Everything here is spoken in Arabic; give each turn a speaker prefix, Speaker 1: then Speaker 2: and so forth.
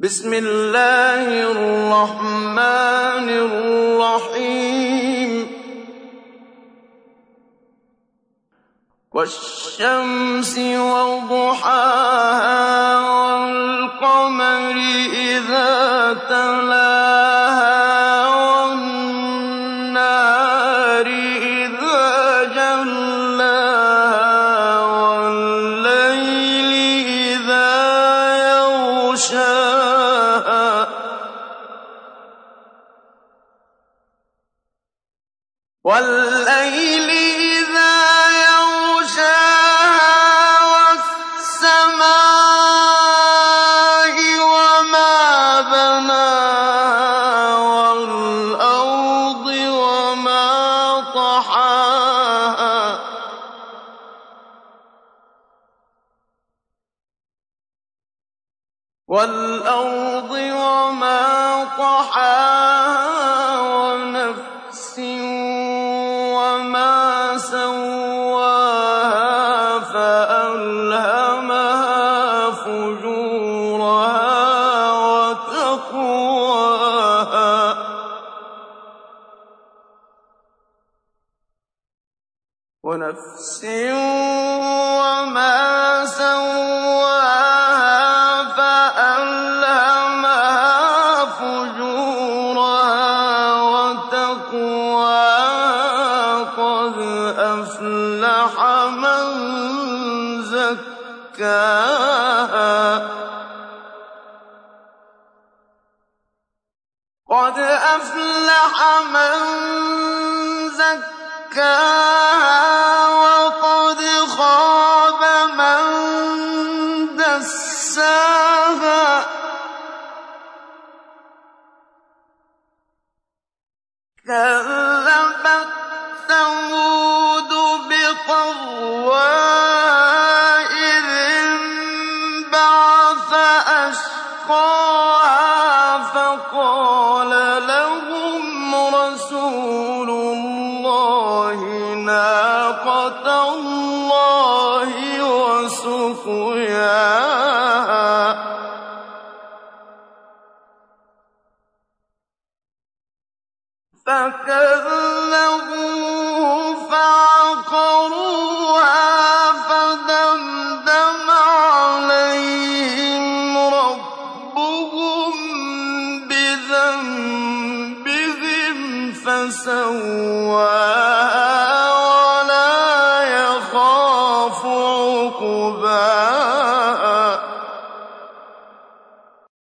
Speaker 1: بسم الله الرحمن الرحيم. والشمس وضحاها والقمر إذا تلاها والليل إذا يغشاها والسماء وما بناها والأرض وما طحاها. وَالْأَرْضِ وَمَا طَحَاهَا. سَوَّاهَا فَأَلْهَمَهَا فُجُورَهَا وَتَقْوَاهَا. وَنَفْسٍ قَدْ أَفْلَحَ مَن زَكَّاهَا وَقَدْ خَابَ مَن دَسَّاهَا. كَذَّبَتْ نَاقَةَ اللَّهِ وَسُقْيَاهَا. فَكَذَّبُوهُ فَعَقَرُوهَا فَدَمْدَمَ عَلَيْهِمْ رَبُّهُم بِذَنبِهِمْ فَسَوَّاهَا عقبى.